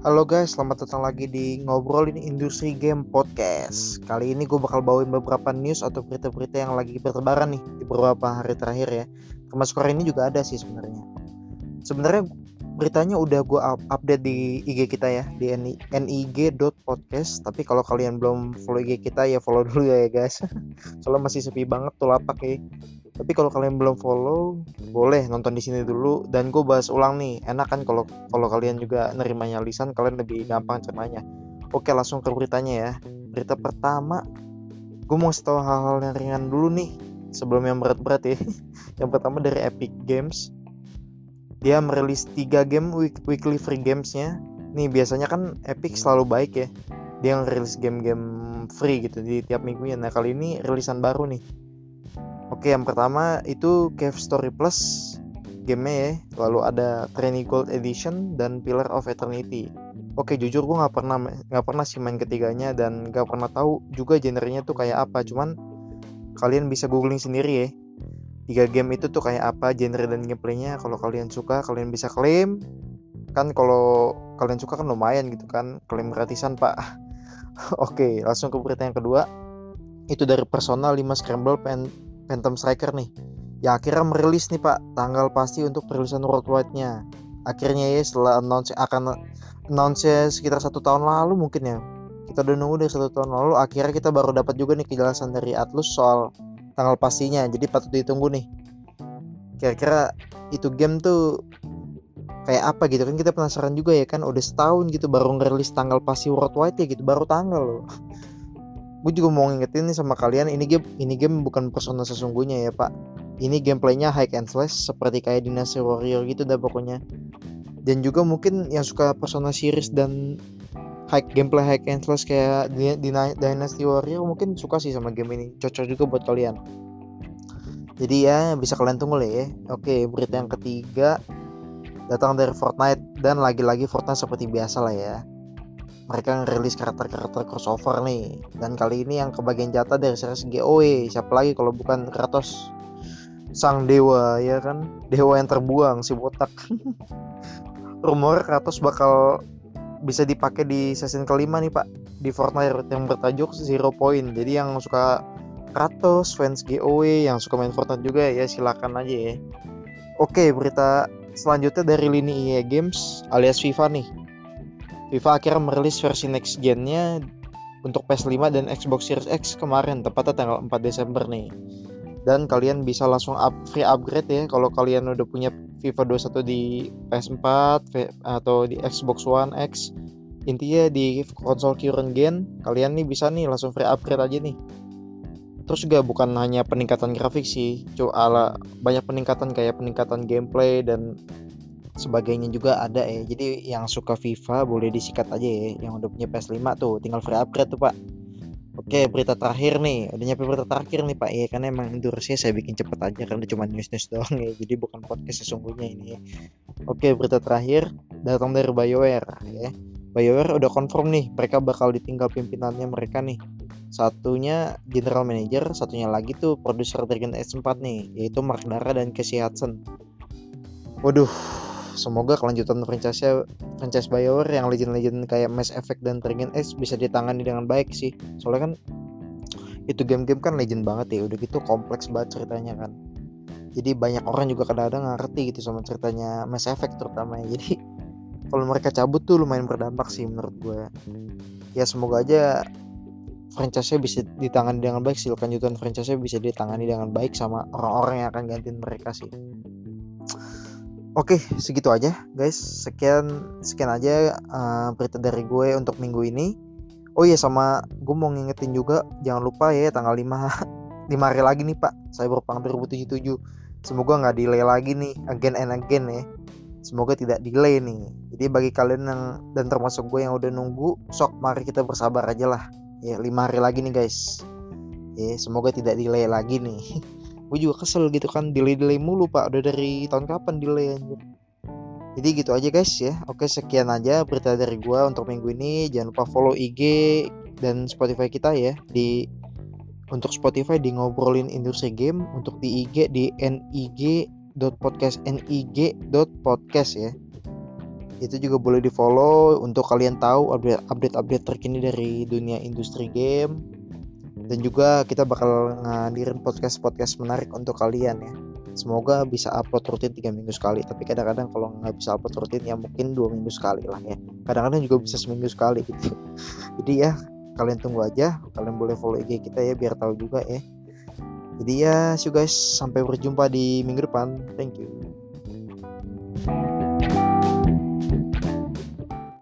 Halo guys, selamat datang lagi di Ngobrolin Industri Game Podcast. Kali ini gue bakal bawain beberapa news atau berita-berita yang lagi bertebaran nih Di beberapa hari terakhir ya. Termasuk hari ini juga ada sih sebenarnya. Sebenarnya beritanya udah gue update di IG kita ya Di nig.podcast Tapi kalau kalian belum follow IG kita ya follow dulu ya guys. Soalnya masih sepi banget tuh lapak ya tapi kalau kalian belum follow boleh nonton di sini dulu. Dan gue bahas ulang nih enak kan kalau kalau kalian juga nerimanya lisan kalian lebih gampang cernanya oke langsung ke beritanya ya. Berita pertama gue mau tahu hal-hal yang ringan dulu nih sebelum yang berat-berat ya. Yang pertama dari Epic Games dia merilis 3 game week weekly free gamesnya nih biasanya kan Epic selalu baik ya dia ngerilis game-game free gitu di tiap minggunya nah kali ini rilisan baru nih Oke, yang pertama itu Cave Story Plus gamenya ya. Lalu ada Training Gold Edition dan Pillar of Eternity. Oke, jujur gue nggak pernah nggak pernah sih main ketiganya dan nggak pernah tahu juga genrenya tuh kayak apa. Cuman kalian bisa googling sendiri ya. Tiga game itu tuh kayak apa genre dan gameplaynya. Kalau kalian suka, kalian bisa klaim. Kan kalau kalian suka kan lumayan gitu kan, klaim gratisan pak. Oke, langsung ke berita yang kedua. Itu dari Persona 5 Scramble Pen Phantom Striker nih yang akhirnya merilis nih pak tanggal pasti untuk perilisan worldwide-nya akhirnya ya setelah announce akan announce sekitar satu tahun lalu mungkin ya kita udah nunggu dari satu tahun lalu akhirnya kita baru dapat juga nih kejelasan dari Atlus soal tanggal pastinya. Jadi patut ditunggu nih. Kira-kira itu game tuh kayak apa gitu? Kan kita penasaran juga ya kan udah setahun gitu baru ngerilis tanggal pasti worldwide ya gitu. Baru tanggal loh. Gue juga mau ngingetin nih sama kalian ini game ini game bukan persona sesungguhnya ya pak. Ini gameplaynya high and slash seperti kayak Dynasty Warrior gitu dah pokoknya. Dan juga mungkin yang suka persona series dan high gameplay high and slash kayak Dynasty Warrior mungkin suka sih sama game ini. Cocok juga buat kalian. Jadi ya bisa kalian tunggu lah ya. Oke berita yang ketiga datang dari Fortnite dan lagi-lagi Fortnite seperti biasa lah ya. Mereka ngerilis karakter-karakter crossover nih. Dan kali ini yang kebagian jatah dari series GOE siapa lagi kalau bukan Kratos? Sang dewa ya kan? Dewa yang terbuang si botak. Rumor Kratos bakal bisa dipakai di season kelima nih pak. Di Fortnite yang bertajuk Zero Point. Jadi yang suka Kratos fans GOE yang suka main Fortnite juga ya silakan aja ya. Oke berita selanjutnya dari lini EA Games alias FIFA nih. FIFA akhirnya merilis versi next gen-nya untuk PS5 dan Xbox Series X kemarin tepatnya tanggal 4 Desember nih. Dan kalian bisa langsung up, free upgrade ya kalau kalian udah punya FIFA 21 di PS4 atau di Xbox One X. Intinya di konsol current gen kalian nih bisa nih langsung free upgrade aja nih. Terus juga bukan hanya peningkatan grafik sih, ala banyak peningkatan kayak peningkatan gameplay dan sebagainya juga ada ya jadi yang suka FIFA boleh disikat aja ya yang udah punya PS5 tuh tinggal free upgrade tuh pak Oke berita terakhir nih. Udah nyampe berita terakhir nih pak. Ya karena emang durasinya saya bikin cepet aja karena cuma news news doang ya. Jadi bukan podcast sesungguhnya ini ya. Oke berita terakhir datang dari BioWare ya. BioWare udah confirm nih mereka bakal ditinggal pimpinannya mereka nih. Satunya general manager satunya lagi tuh produser Dragon Age 4 nih yaitu Mark Dara dan Casey Hudson. Waduh semoga kelanjutan franchise franchise BioWare yang legend-legend kayak Mass Effect dan Dragon Age bisa ditangani dengan baik sih. Soalnya kan itu game-game kan legend banget ya udah gitu kompleks banget ceritanya kan. Jadi banyak orang juga kadang-kadang ngerti gitu sama ceritanya Mass Effect terutama ya. Jadi kalau mereka cabut tuh lumayan berdampak sih menurut gue. Ya semoga aja franchise-nya bisa ditangani dengan baik sih kelanjutan franchise-nya bisa ditangani dengan baik sama orang-orang yang akan gantiin mereka sih Oke, segitu aja, guys. Sekian sekian aja uh, berita dari gue untuk minggu ini. Oh iya sama gue mau ngingetin juga jangan lupa ya tanggal 5 5 hari lagi nih Pak. Saya berpang 2077. Semoga nggak delay lagi nih again and again ya. Semoga tidak delay nih. Jadi bagi kalian yang dan termasuk gue yang udah nunggu, sok mari kita bersabar aja lah. Ya 5 hari lagi nih guys. Ya semoga tidak delay lagi nih. gue juga kesel gitu kan delay delay mulu pak. Udah dari tahun kapan delay anjir? Jadi gitu aja guys ya. Oke sekian aja berita dari gue untuk minggu ini. Jangan lupa follow IG dan Spotify kita ya di untuk Spotify di ngobrolin industri game untuk di IG di nig.podcast nig.podcast ya. Itu juga boleh di follow untuk kalian tahu update update terkini dari dunia industri game dan juga kita bakal ngadirin podcast podcast menarik untuk kalian ya. Semoga bisa upload rutin tiga minggu sekali. Tapi kadang-kadang kalau nggak bisa upload rutin ya mungkin dua minggu sekali lah ya. Kadang-kadang juga bisa seminggu sekali gitu. Jadi ya kalian tunggu aja. Kalian boleh follow IG kita ya biar tahu juga ya. Jadi ya see you guys. Sampai berjumpa di minggu depan. Thank you